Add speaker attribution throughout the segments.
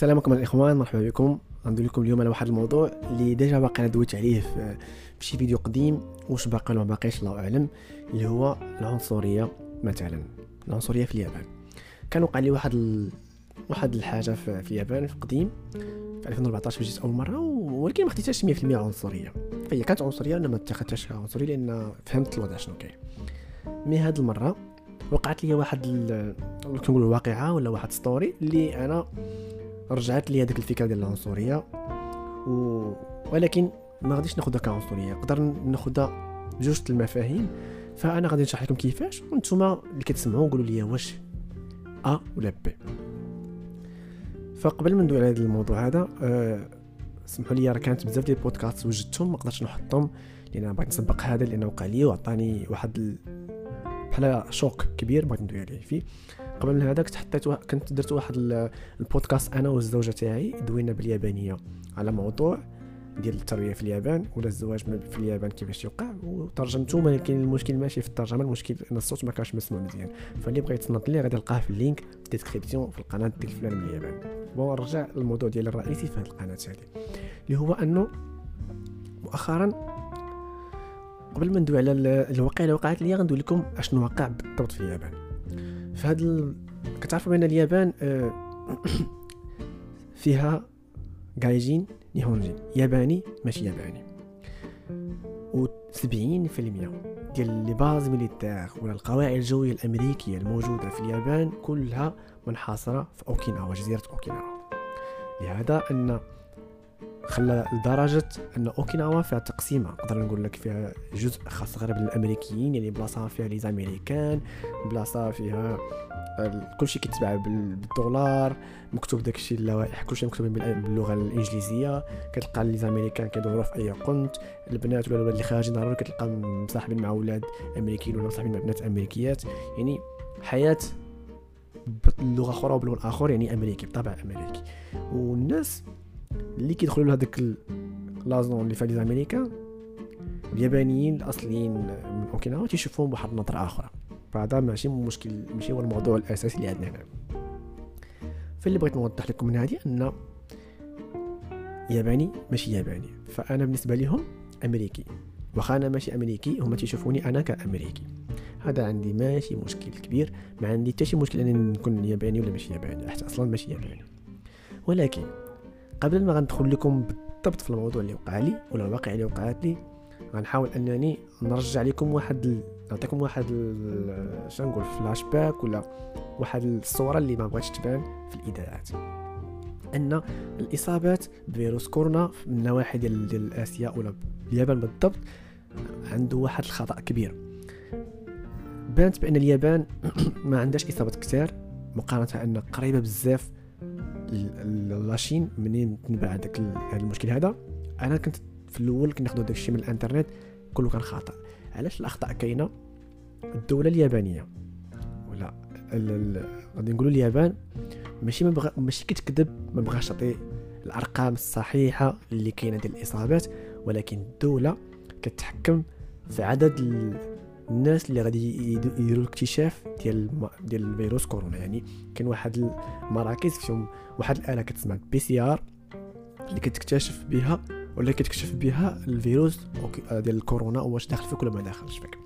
Speaker 1: السلام عليكم الاخوان مرحبا بكم. غندوي لكم اليوم على واحد الموضوع اللي déjà باقي أنا دويت عليه في شي فيديو قديم واش باقي ولا ما باقيش الله أعلم اللي هو العنصرية مثلا. العنصرية في اليابان. كان وقع لي واحد ال... واحد الحاجة في, اليابان في قديم في 2014 جيت أول مرة ولكن ما خديتهاش 100% عنصرية. فهي كانت عنصرية أنا ما اتخذتهاش عنصرية لأن فهمت الوضع شنو كاين. mais هاد المرة وقعت لي واحد كنقول واقعه ولا واحد story اللي أنا رجعت لي هذيك الفكرة ديال العنصرية. و... ولكن ما غاديش ناخذها كعنصرية. نقدر ناخذها بجوج المفاهيم. فأنا غادي نشرح لكم كيفاش. وأنتم اللي كتسمعوا قولوا لي واش أ ولا B فقبل ما ندوي على هذا الموضوع هذا أه سمحوا لي راه كانت بزاف ديال البودكاست وجدتهم ما قدرتش نحطهم لأن بغيت نسبق هذا لأنه وقع لي وعطاني واحد ال... بحال شوك كبير بغيت ندوي عليه فيه. قبل من هذا كنت حطيت كنت درت واحد البودكاست أنا والزوجة تاعي دوينا باليابانية على موضوع ديال التربيه في اليابان ولا الزواج في اليابان كيفاش يوقع. وترجمته ولكن المشكل ماشي في الترجمة المشكل أن الصوت ما كانش مسموع مزيان. فاللي بغيت تنط لي غادي نلقاه في ال lien في ال description في القناة ديال فلان من اليابان. bon نرجع للموضوع ديال الرئيسي في هذه القناة هذه اللي هو أنه مؤخرا قبل ما ندوي على الواقع اللي وقعت لي غندوي لكم أشنو وقع بالضبط في اليابان. هذا ال... كتعرفوا بأن اليابان آه، فيها جايجين نيهونجين. ياباني ماشي ياباني. و 70% ديال les bases militaires ولا القواعد الجوية الأمريكية الموجودة في اليابان كلها منحصرة في أوكيناوا جزيرة أوكيناوا. لهذا أن خلى لدرجة أن أوكيناوا فيها تقسيمة. نقدر نقول لك فيها جزء خاص غير بالأمريكيين يعني بلاصة فيها لي زاميريكان بلاصة فيها كلشي كيتباع بالدولار مكتوب داكشي اللوائح كلشي مكتوب باللغة الإنجليزية. كتلقى لي زاميريكان كيدوروا في أي قنت. البنات ولا اللي خارجين ضروري كتلقى مصاحبين مع ولاد أمريكيين ولا مصاحبين مع بنات أمريكيات. يعني حياة بلغة أخرى وبلون آخر يعني أمريكي بطبع أمريكي. والناس اللي كيدخلوا لهذاك لازون اللي فيها لي زاميريكان اليابانيين الأصليين من أوكيناوا تيشوفوهم بواحد النظرة آخرى. فهذا ماشي مشكل ماشي هو الموضوع الأساسي اللي عندنا هنا. فاللي بغيت نوضح لكم من هذه أن ياباني ماشي ياباني. فأنا بالنسبة لهم أمريكي. واخا أنا ماشي أمريكي هما تيشوفوني أنا كأمريكي. هذا عندي ماشي مشكل كبير. ما عندي حتى شي مشكل أنني نكون ياباني ولا ماشي ياباني حتى أصلا ماشي ياباني. ولكن قبل ما غندخل لكم بالضبط في الموضوع اللي وقع لي ولا الواقع اللي وقعت لي غنحاول أنني نرجع لكم واحد ال... نعطيكم واحد ال... شنو نقول فلاش باك ولا واحد الصورة اللي ما بغاتش تبان في الإذاعات. أن الإصابات بفيروس كورونا من النواحي ديال ديال آسيا ولا اليابان بالضبط عنده واحد الخطأ كبير. بانت بأن اليابان ما عندهاش إصابات كثار مقارنة ان قريبة بزاف لاشين منين تنبع هذاك المشكل هذا؟ أنا كنت في الأول كناخذوا داك الشيء من الإنترنت كله كان خاطئ. علاش الأخطاء كاينة؟ الدولة اليابانية. ولا غادي نقولوا اليابان ماشي ما بغا ماشي كتكذب ما بغاش تعطي الأرقام الصحيحة اللي كاينة ديال الإصابات ولكن الدولة كتحكم في عدد الناس اللي غادي يديروا الاكتشاف ديال ديال الفيروس كورونا. يعني كاين واحد المراكز فيهم واحد الآلة كتسمى PCR اللي كتكتشف بها ولا كتكشف بها الفيروس ديال الكورونا واش داخل فيك ولا ما داخلش فيك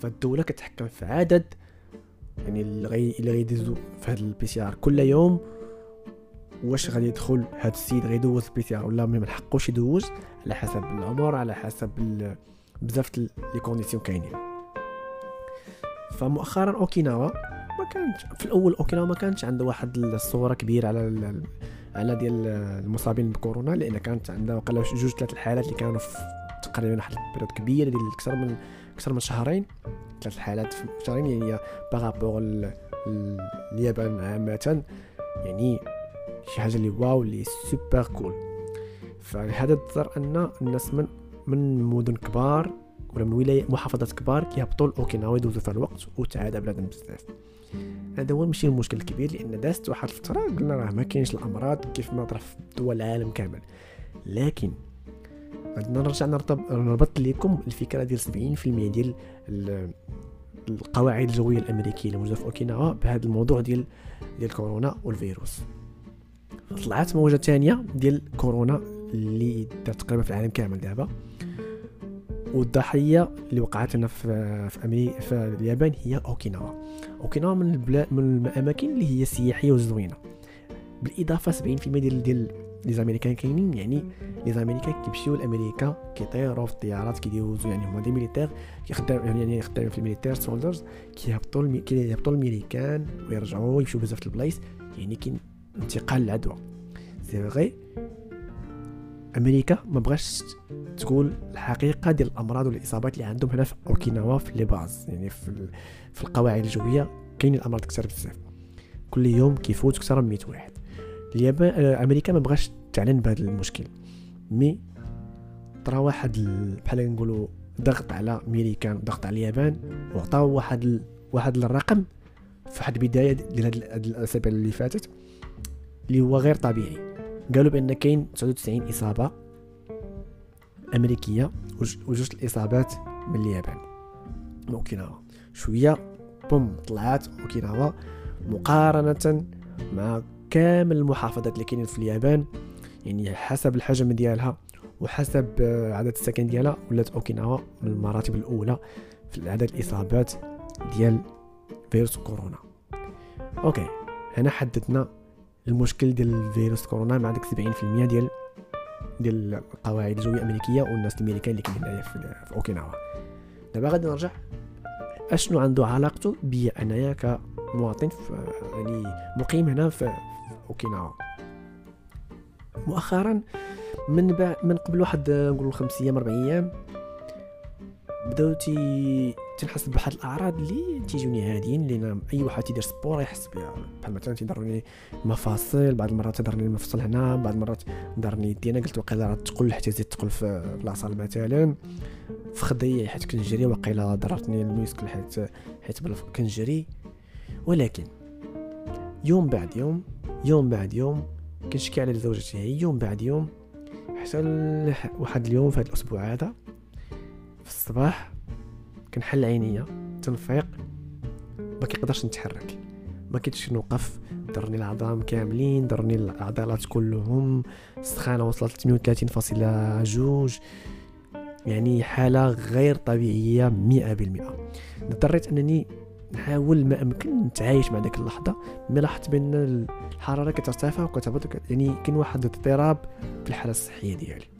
Speaker 1: فالدولة كتحكم في عدد يعني اللي غي غيدوزو في هذا ال PCR كل يوم واش غادي يدخل هذا السيد غيدوز ال PCR ولا ما حقوش يدوز؟ على حسب العمر على حسب بزاف les conditions كاينين. فمؤخرا أوكيناوا ما كانش في الأول أوكيناوا ما كانش عنده واحد الصورة كبيرة على على ديال المصابين بكورونا لأن كانت عندها وقال جوج ثلاث الحالات اللي كانوا في تقريبا واحد ال période كبيره ديال أكثر من أكثر من شهرين. ثلاث الحالات في شهرين يعني par rapport اليابان عامة. يعني شي حاجة اللي waw اللي super cool. فلهذا تظهر أن الناس من من مدن كبار ولا من ولايات محافظات كبار كيهبطوا لاوكيناوا يدوزوا في الوقت وتعادى بلادهم بزاف. هذا هو ماشي المشكل الكبير لأن دازت واحد الفترة قلنا راه ما كاينش الأمراض كيف ما طرا في دول العالم كامل. لكن غادي نرجع نرتب نربط لكم الفكرة ديال 70% ديال القواعد الجوية الأمريكية اللي موجودة في أوكيناوا بهذا الموضوع ديال ديال كورونا والفيروس. طلعت موجة ثانية ديال كورونا اللي تقريبا في العالم كامل دابا. والضحية اللي وقعت هنا في في أمريكا في اليابان هي أوكيناوا أوكيناوا من البلاد من الأماكن اللي هي سياحية وزوينة بالإضافة 70% ديال ديال les américains كاينين يعني les américains كيمشيو لأمريكا كيطيروا في الطيارات كيدوزو يعني هما des militaires كيخدم يعني خدامين في ال militaire soldiers كيهبطوا. كيهبطوا الميريكان ويرجعوا يمشيو بزاف البلايص يعني كاين انتقال العدوى c'est vrai أمريكا ما بغاش تقول الحقيقة ديال الأمراض والإصابات اللي عندهم هنا في أوكيناوا في les bases يعني في, في القواعد الجوية كاين الأمراض كثر بزاف. كل يوم كيفوت أكثر من 100 واحد. اليابان آه، أمريكا ما بغاش تعلن بهذا المشكل. مي طرا واحد بحال نقولوا ضغط على أمريكان ضغط على اليابان وعطاو واحد ال... واحد الرقم في واحد البداية ديال هاد الأسابيع اللي فاتت اللي هو غير طبيعي. قالوا بأن كاين 99 إصابة أمريكية وجوج الإصابات من اليابان. أوكيناوا. شوية بوم طلعت أوكيناوا مقارنة مع كامل المحافظات اللي كاينين في اليابان. يعني حسب الحجم ديالها وحسب عدد السكان ديالها ولات أوكيناوا من المراتب الأولى في عدد الإصابات ديال فيروس كورونا. OK هنا حددنا المشكل ديال فيروس كورونا مع ديك 70% ديال ديال القواعد الجوية الأمريكية والناس الامريكان اللي كاينين هنايا في أوكيناوا. دابا غادي نرجع. أشنو عنده علاقته بيا أنايا كمواطن يعني مقيم هنا في أوكيناوا؟ مؤخرا من بعد من قبل واحد نقولوا خمس أيام أربع أيام بداو تي تنحس بواحد الأعراض اللي تيجوني هادين لأن أي واحد تيدير sport يحس بها. بحال مثلا تيضرني مفاصل بعض المرات تضرني المفصل هنا بعض المرات ضرني يدي. أنا قلت وقيلا راه تقل حتى زيد تقل في العصال مثلا. في خدي حيت كنجري وقيلا ضررتني الميسكل حيت حيت كنجري. ولكن يوم بعد يوم يوم بعد يوم كنشكي على زوجتي هي يوم بعد يوم حتى واحد اليوم في هذا الأسبوع هذا في الصباح كنحل عينيا تنفيق. ما كيقدرش نتحرك. ما كيتش نوقف. ضرني العظام كاملين ضرني العضلات كلهم. السخانة وصلت 38.2 يعني حالة غير طبيعية 100% اضطريت أنني نحاول ما امكن نتعايش مع ديك اللحظة. مي لاحظت بأن الحرارة كترتفع وكتهبط يعني كاين واحد الاضطراب في الحالة الصحية ديالي.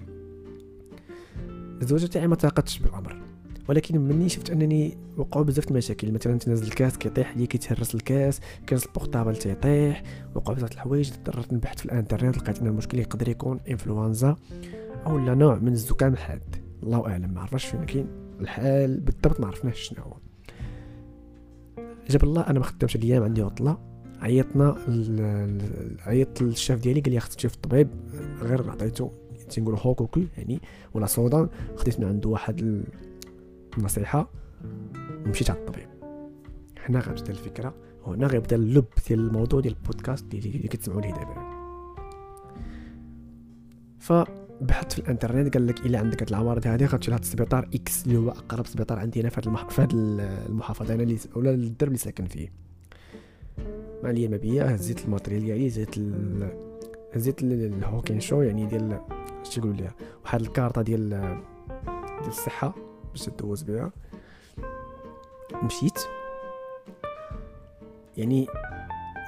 Speaker 1: الزوجه تاعي ما تاقتش بالأمر. ولكن مني شفت أنني وقعوا بزاف المشاكل. مثلا تنزل الكاس كيطيح لي كيتهرس الكاس كاس ال portable تيطيح وقعوا بزاف الحوايج. اضطريت نبحث في الانترنت لقيت أن المشكل يقدر يكون إنفلونزا أو لا. نوع من الزكام الحاد. الله أعلم ما عرفش فين كاين الحال. بالضبط ما عرفناش شنو هو. جاب الله أنا ما خدامش الأيام عندي عطلة. عيطنا عيطت للشاف ديالي قال لي خصك تشوف الطبيب غير عطيتو تنقولوا 報告 يعني ولا صودا خديت من عنده واحد النصيحة ومشيت على الطبيب. هنا غتبدا الفكرة وهنا غيبدا اللب ديال الموضوع ديال البودكاست اللي كتسمعوا ليه دابا. ف بحثت في الانترنت قال لك إلا عندك هاد العوارض هذه غتمشي لهاد السبيطار X اللي هو أقرب سبيطار عندنا في هاد المح... هاد المحافظة أنا اللي ولا الدرب اللي ساكن فيه. ما عليا ما بيا هزيت ال matériel ديالي هزيت ال... هزيت الهوكين شو يعني ديال اش تيقولوا ليها واحد الكارطة ديال ديال الصحة باش تدوز بها. مشيت. يعني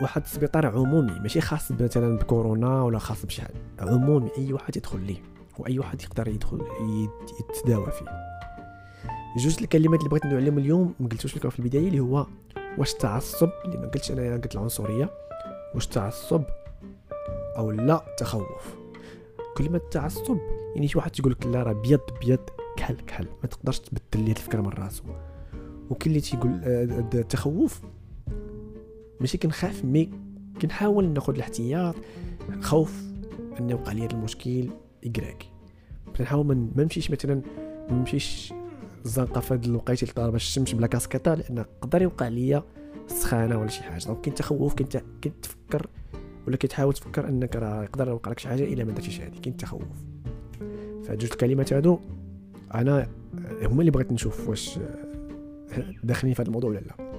Speaker 1: واحد السبيطار عمومي ماشي خاص مثلا بكورونا ولا خاص بشي حاجة عمومي أي واحد يدخل ليه وأي واحد يقدر يدخل يتداوى فيه. جوج الكلمات اللي بغيت نعلم اليوم ما قلتوش لكم في البداية اللي هو واش التعصب اللي ما قلتش أنا قلت العنصرية واش التعصب أو لا تخوف. كلمة تعصب. يعني شي واحد تيقول لك لا راه بيض بيض كحل كحل. ما تقدرش تبدل ليه الفكرة من راسو. وكاين اللي تيقول آه، التخوف ماشي كنخاف مي كنحاول ناخذ الاحتياط. خوف ان يوقع لي هذا المشكل يقراك. كنحاول ما نمشيش مثلا ما نمشيش الزنقه في هذه الوقيتة اللي طالبة الشمس بلا كاسكيطة لأن قدر يوقع ليا سخانة ولا شي حاجة. donc كاين تخوف كنت كتفكر ولا كتحاول تفكر أنك راه يقدر يوقع لك شي حاجة إلا ما درتيش هذه كاين تخوف. فجوج الكلمات هادو أنا هما اللي بغيت نشوف واش داخلين في هذا الموضوع ولا لا.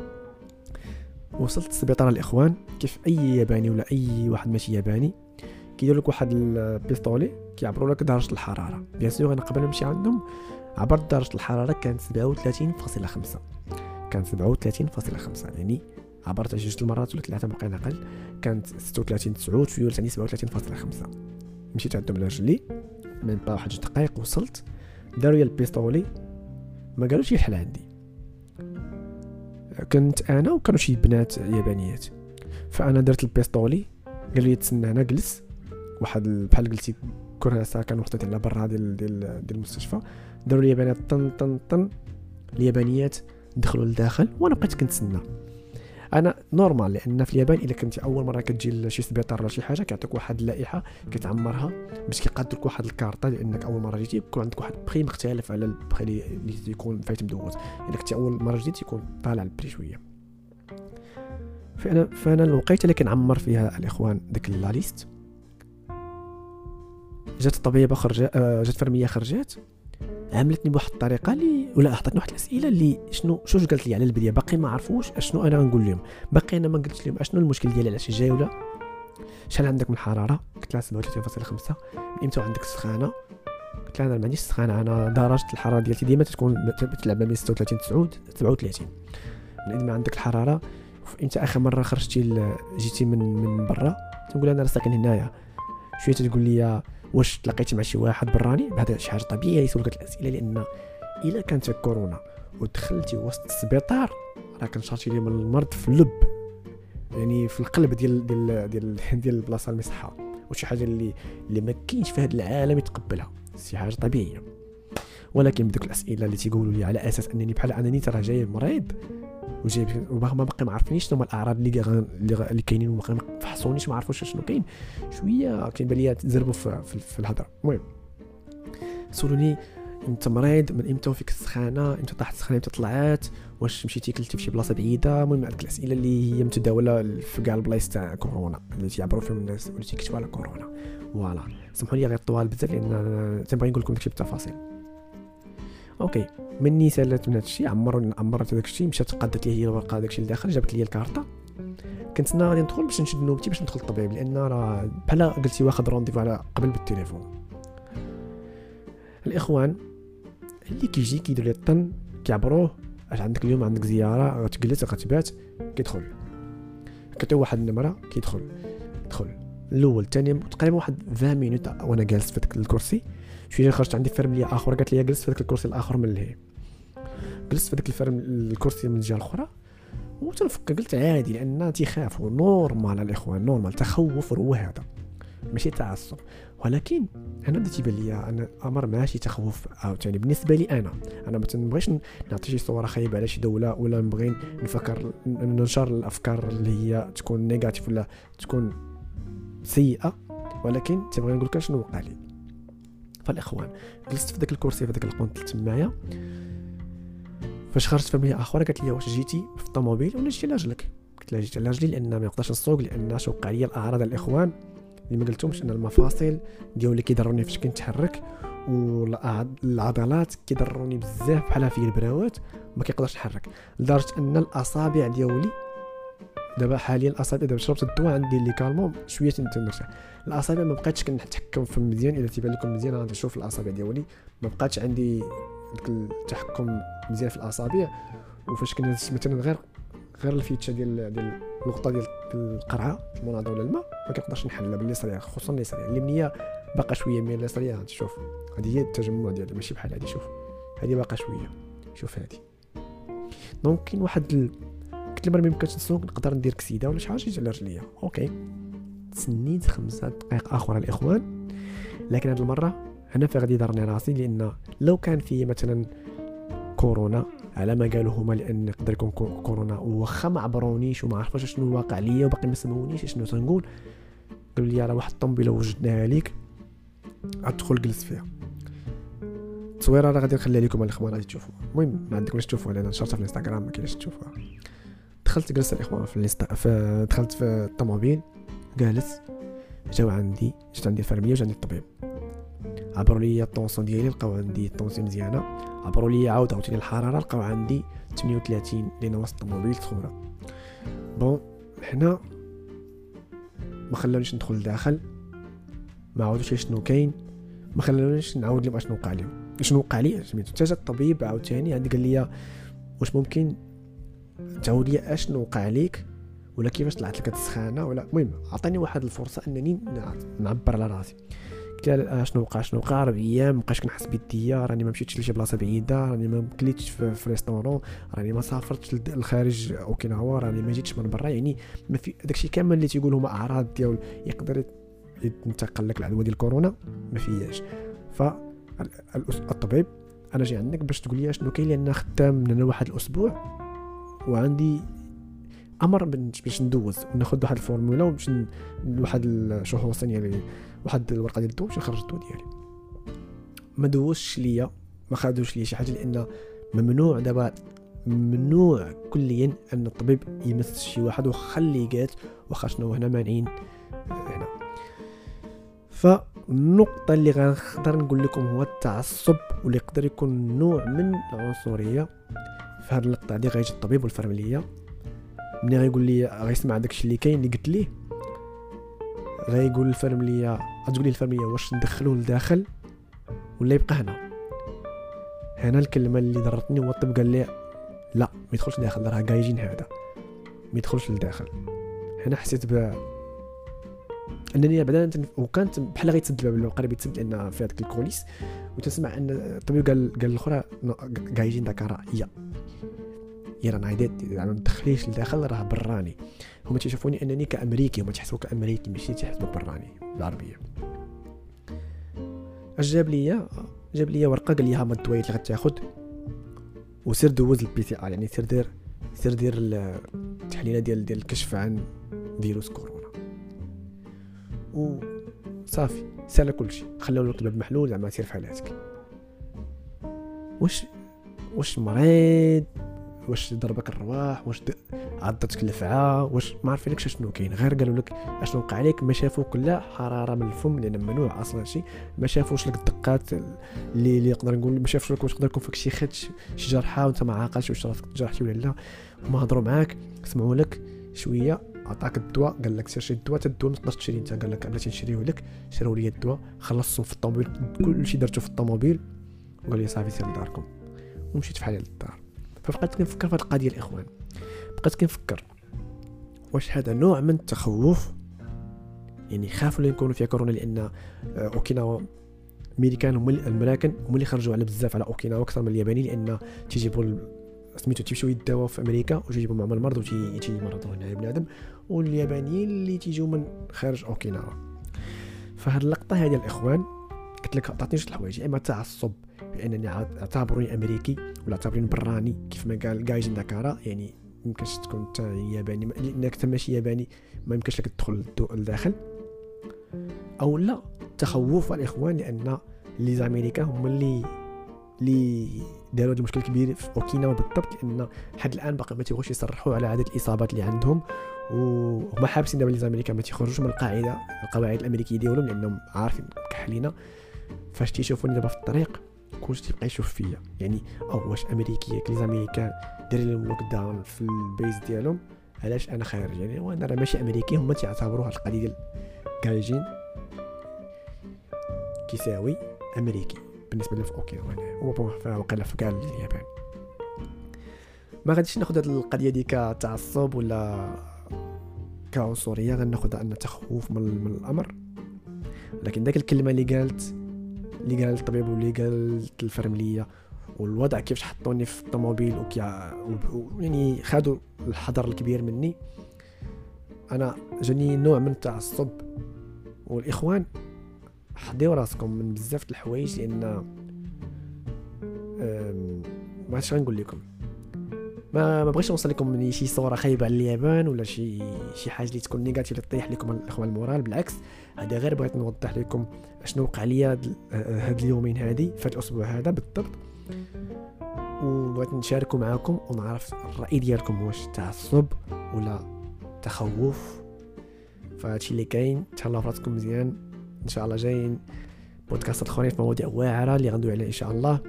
Speaker 1: وصلت للسبيطار الإخوان كيف أي ياباني ولا أي واحد ماشي ياباني كيدير لك واحد ال pistolet كيعبروا لك درجة الحرارة. bien sûr أنا قبل نمشي عندهم عبرت درجة الحرارة كانت 37.5 كانت 37.5 يعني عبرت جوج المرات ولا ثلاثة بقينا أقل. كانت 36 9 شوية ولات عندي 37.5 مشيت عندهم لرجلي من با واحد جوج دقائق وصلت داروا لي ال pistolet ما قالوش يحل عندي كنت أنا وكانوا شي بنات يابانيات. فأنا درت ال pistolet قال لي تسنى هنا جلس. واحد بحال قلتي كراسه كان محطوط على برا ديال ديال ديال المستشفى. داروا اليابانيات طن طن طن. اليابانيات دخلوا لداخل وأنا بقيت كنتسنى. أنا normal لأن في اليابان إذا كنت أول مرة كتجي لشي سبيطار ولا شي حاجة كيعطيك واحد اللائحة كتعمرها باش كيقادوك واحد الكارطة لأنك أول مرة جيتي يكون عندك واحد البخي مختلف على البخي اللي يكون فايت مدوز. إذا كنت أول مرة جيت يكون طالع ال prix شوية. فانا فأنا الوقيتة اللي كنعمر فيها الإخوان ديك la liste. جات الطبيبه خرجت آه، جات فرمية خرجات. عاملتني بواحد الطريقة اللي ولا عطاتني واحد الأسئلة اللي شنو شوش قالت لي على البداية؟ باقي ما عرفوش أشنو أنا غنقول لهم باقي أنا ما قلتش لهم أشنو المشكل ديالي علاش جاي ولا. شحال عندك من الحراره قلت لها 37.5 من إمتى عندك السخانه قلت لها أنا ما عنديش السخانه أنا درجة الحرارة ديالتي ديما تكون تلعب ما بين 36 9 37 من ما عندك الحرارة إمتى آخر مرة خرجتي جيتي من من برا؟ تنقول أنا راه ساكن هنايا. شوية تقول لي واش تلاقيتي مع شي واحد براني هذا شي حاجة طبيعية يسولك الأسئلة؟ لأن إلا كانت كورونا ودخلتي وسط السبيطار راه كنشرتي لي من المرض في اللب يعني في القلب ديال ديال ديال ديال البلاصة المصحه وشي حاجة اللي اللي ما كاينش في هذا العالم يتقبلها. شي حاجة طبيعية. ولكن بدوك الأسئلة اللي تيقولوا لي على أساس أنني بحال أنني ترى جاي مريض وجايب ما باقي ما عرفنيش شنو هما الأعراض اللي اللي كاينين وما فحصونيش ما عرفوش شنو كاين. شوية كيبان ليا تزربوا في, في, في الهضرة. المهم سولوني أنت مريض من إمتى وفيك السخانة؟ إمتى طاحت السخانة؟ إمتى طلعات واش مشيتي كلتي في شي بلاصة بعيدة؟ المهم هذيك الأسئلة اللي هي متداولة في كاع البلايص تاع كورونا اللي تيعبروا فيهم الناس واللي تيكتبوا على كورونا. voilà. سمحوا لي غير طوال بزاف لأن تنبغي نقول لكم داكشي بالتفاصيل OK. مني سألت من هادشي عمر عمرت الشيء مشات قادت لي هي الورقة داك الشيء لداخل جابت لي الكارطة. كنت أنا غادي ندخل باش نشد نوبتي باش ندخل للطبيب لأن راه بحال قلتي واخد rendez-vous على قبل بالتليفون. الإخوان اللي كيجي كيدير لي الطن كيعبروه أش عندك اليوم عندك زيارة غتجلس غتبات كيدخل. كتعطيو واحد النمره كيدخل. يدخل الأول الثاني تقريبا واحد 20 minutes وأنا جالس في الكرسي. شوية خرجت عندي فرمليه آخر قالت لي جلس في ذاك الكرسي الآخر من اللهي جلست في ذاك الفرم الكرسي من الجهة الأخرى وتنفك. قلت عادي لأن تيخافوا normal الإخوان normal تخوف هو هذا ماشي تعصب. ولكن أنا بدا تيبان لي أنا أمر ماشي تخوف عاوتاني بالنسبة لي أنا أنا ما تنبغيش نعطي شي صورة خايبة على شي دولة ولا نبغي نفكر ننشر الأفكار اللي هي تكون négatif ولا تكون سيئة ولكن تبغي نقول لك شنو وقع لي. فالاخوان جلست في ذاك الكرسي في ذاك القنت تمايا. فاش خرجت فاميليا أخرى قالت لي واش جيتي في الطوموبيل؟ ولا جيتي لاجلك. قلت لها جيت لاجلي لأن ما نقدرش نسوق لأن شوق عليا الأعراض الإخوان. اللي ما قلتهمش أن المفاصل ديالي كيضروني فاش كنتحرك والعضلات كيضروني بزاف بحال في البراوات ما كيقدرش نحرك. لدرجة أن الأصابع ديالي دابا حاليا الاصابع دابا شربت الدواء عندي اللي كالمون شوية تنرتاح الاصابع ما بقيتش كنتحكم في مزيان إذا تيبان لكم مزيان غادي نشوف الاصابع ديالي. ما بقاتش عندي التحكم مزيان في الاصابع. وفاش كنا مثلا غير غير الفيتشة ديال ديال النقطة ديال القرعة المناضه ولا الماء ما كنقدرش نحلها باليسريه خصوصا اليسريه اليمنيه باقا شوية من اليسريه شوف هذه هي التجمع ديالها ماشي بحال هذه شوف. هذه باقا شوية. شوف هذه donc كاين واحد قلت لهم ما يمكنش نسوق نقدر ندير كسيدة ولا شي حاجة على رجليا OK. تسنيت خمسة دقائق أخرى الإخوان. لكن هذه المرة هنا في غادي يضرني راسي لأن لو كان في مثلا كورونا على ما قالوا هما لأن يقدر يكون كورونا واخا ما عبرونيش وما عرفوش شنو الواقع ليا وباقي ما سمعونيش شنو تنقول قالوا لي راه واحد الطوموبيله وجدناها ليك أدخل جلس فيها. التصويره راه غادي نخليها لكم الإخوان غادي تشوفوا المهم ما عندكمش تشوفوها لأن نشرتها في الإنستغرام ما كاينش تشوفوها. دخلت جلست الاخوان في الانستا في دخلت في الطوموبيل جالس جاو عندي جات عندي الفرمية وجا عندي الطبيب. عبروا لي ال tension ديالي لقاو عندي ال tension مزيانة. عبروا لي عاود عاوتاني الحرارة لقاو عندي 38 لأن وسط الطوموبيل سخونة. bon هنا ما خلونيش ندخل لداخل ما عاودوش شنو كاين ما خلونيش نعاود لهم اشنو وقع لهم شنو وقع لي؟ سميتو حتى الطبيب عاوتاني عندي قال لي واش ممكن تعاود لي اشنو وقع ليك؟ ولا كيفاش طلعت لك السخانة؟ ولا المهم عطاني واحد الفرصة انني نعبر على راسي. قلت له شنو وقع شنو وقع ربع أيام مابقاش كنحس بيديا راني ما مشيتش لشي بلاصة بعيدة راني ما كليتش في, restaurant راني ما سافرتش للخارج أوكيناوا راني ما جيتش من برا. يعني ما في داكشي كامل اللي تيقول هما أعراض ديال يقدر ينتقل لك العدوى ديال كورونا ما فياش ف الطبيب أنا جاي عندك باش تقول لي شنو كاين لأن خدام من واحد الأسبوع وعندي أمر باش ندوز وناخذ واحد الفورمولا وباش واحد الشهور ثانية واحد الورقة ديال الضوء باش نخرج الضوء ديالي. ما دوزش ليا ما خادوش ليا شي حاجة لأن ممنوع دابا ممنوع كليا أن الطبيب يمس شي واحد وخلي قات واخا شنو هنا مانعين هنا. فالنقطة اللي غنقدر نقول لكم هو التعصب واللي يقدر يكون نوع من العنصرية. في هذه اللقطة هذه غيجي الطبيب والفرملية. ملي غيقول لي غيسمع داكشي اللي كاين اللي قلت ليه؟ غيقول الفرملية غتقول لي الفرملية واش ندخلوه لداخل ولا يبقى هنا؟ هنا الكلمة اللي ضرتني هو الطب قال لي لا ما يدخلش داخل راه جايجين هذا ما يدخلش لداخل. هنا حسيت ب أنني بعدا وكانت بحال غيتسد الباب اللي قريب يتسد لأن في هذاك الكوليس وتسمع أن الطبيب قال قال الأخرى جايجين داك يا رانا عيدات يعني ما تدخليش لداخل راه براني. هما تيشوفوني أنني كأمريكي هما تيحسبوا كأمريكي ماشي تيحسبوا براني بالعربية. اش جاب ليا؟ جاب ليا ورقة قال لي ها هما الدوايات اللي غتاخذ وسير دوز ال PCR يعني سير دير سير دير التحليلة ديال ديال الكشف عن فيروس كورونا. و صافي سأل كلشي خلاو الطبيب محلول زعما سير في حالاتك واش واش مريض؟ واش ضربك الرواح؟ واش عضتك اللفعة واش ما عارفينكش شنو كاين؟ غير قالوا لك اشنو وقع عليك؟ ما شافوك لا حرارة من الفم لأن ممنوع أصلا شي. ما شافوش لك الدقات اللي اللي نقدر نقول ما شافوش لك واش يقدر يكون فيك شي خدش شي جرحه وانت ما عاقلش واش راسك تجرحتي ولا لا. هما هضروا معاك سمعوا لك شوية عطاك الدواء قال لك سير شري الدواء حتى الدواء ما تقدرش تشري أنت. قال لك بلاتي نشريه لك شراو لي الدواء خلصتهم في الطوموبيل كلشي درتو في الطوموبيل. وقال لي صافي سير لداركم. ومشيت فحالي للدار. فبقيت كنفكر في هذه القضية الإخوان. بقيت كنفكر واش هذا نوع من التخوف يعني خافوا اللي يكونوا فيها كورونا لأن آه، أوكيناوا الميريكان هما المراكن هما اللي خرجوا على بزاف على أوكيناوا أكثر من الياباني لأن تيجيبوا سميتو تيمشيو يداوا في أمريكا وتيجيبوا معهم المرض وتيمرضوا هنا بنادم واليابانيين اللي تيجيو من خارج أوكيناوا. فهاد اللقطة هذه الإخوان قلت لك عطاتني جوج الحوايج يا إما تعصب بأنني اعتبروني أمريكي ولا اعتبروني براني كيف ما قال جايجين داكارا يعني يمكنش تكون انت ياباني. لانك انت ماشي ياباني ما يمكنش لك تدخل لداخل أو لا تخوف الاخوان لأن لي زاميريكا هما اللي اللي داروا هذا المشكل كبير في أوكيناوا بالضبط لأن لحد الآن باقي ما تيبغوش يصرحوا على عدد الإصابات اللي عندهم. وهما حابسين دابا لي زاميريكا ما تيخرجوش من القاعدة القواعد الأمريكية ديالهم لأنهم عارفين كحلينا. فاش تيشوفوني دابا في الطريق كلشي تيبقى يشوف فيا. يعني أو واش امريكيه كل les Américains داير لهم lockdown في ال base ديالهم علاش أنا خارج؟ يعني وأنا راه ماشي أمريكي هما تيعتبروا هاد القضية ديال gaijin كيساوي أمريكي بالنسبة لهم في أوكيناوا واقيلا في كاع اليابان. ما غاديش ناخذ هاد القضية دي كتعصب ولا كعنصرية غناخذها أن تخوف من, من الأمر. لكن داك الكلمة اللي قالت اللي قال الطبيب واللي قالت الفرملية والوضع كيفاش حطوني في الطوموبيل وكي يعني خادوا الحذر الكبير مني. أنا جاني نوع من التعصب والإخوان حضيو راسكم من بزاف الحوايج لأن ما عرفتش غنقول لكم. ما ما بغيتش نوصل لكم من شي صورة خايبة على اليابان ولا شي شي حاجة اللي تكون négative تطيح لكم الاخوان ال moral بالعكس هذا غير بغيت نوضح لكم شنو وقع ليا هاد اليومين هادي في الأسبوع هذا بالضبط. وبغيت نشاركو معاكم ونعرف الرأي ديالكم واش تعصب ولا تخوف. فهادشي اللي كاين تهلاو فراسكم مزيان. إن شاء الله جايين بودكاست أخرين في مواضيع واعرة اللي غندوي عليها إن شاء الله.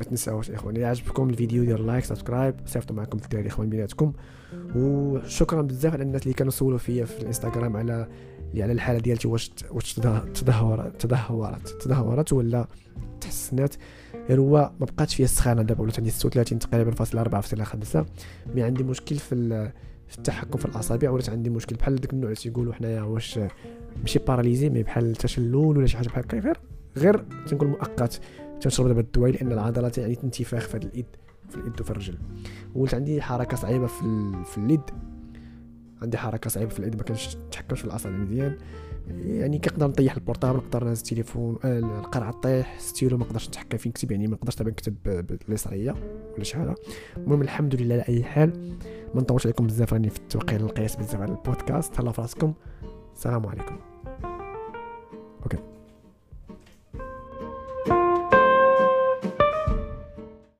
Speaker 1: ما تنساوش إخواني عجبكم الفيديو دير like subscribe صيفطوا معكم الدراري اخوان بيناتكم. وشكرا بزاف على الناس اللي كانوا سولوا فيا في الإنستغرام على اللي على الحالة ديالتي واش واش تدهورت تدهورت تدهورت ولا تحسنات غير هو ما بقاتش فيها السخانة دابا ولات عندي 36 تقريبا فاصل 4 فاصل 5 mais عندي مشكل في في التحكم في الأصابع ولات عندي مشكل. بحال داك النوع اللي تيقولوا حنايا واش ماشي paralysé mais بحال تشلل ولا شي حاجة بحال هكا. غير غير تنقول مؤقت. تنشرب دابا الدواء لأن العضلات يعني انتفاخ في هاد اليد في اليد وفي الرجل. ولات عندي حركة صعيبة في في اليد عندي حركة صعيبة في اليد ما كانش نتحكمش في الأصابع مزيان. يعني كنقدر نطيح ال portable نقدر نهز التليفون آه، القرعة طيح ستيلو ما نقدرش نتحكم فين نكتب يعني ما نقدرش دابا نكتب باليسريه ولا شي حاجة. المهم الحمد لله على أي حال ما نطولش عليكم بزاف راني في التوقيع القياس بزاف على البودكاست. تهلاو في راسكم السلام عليكم. أوكي.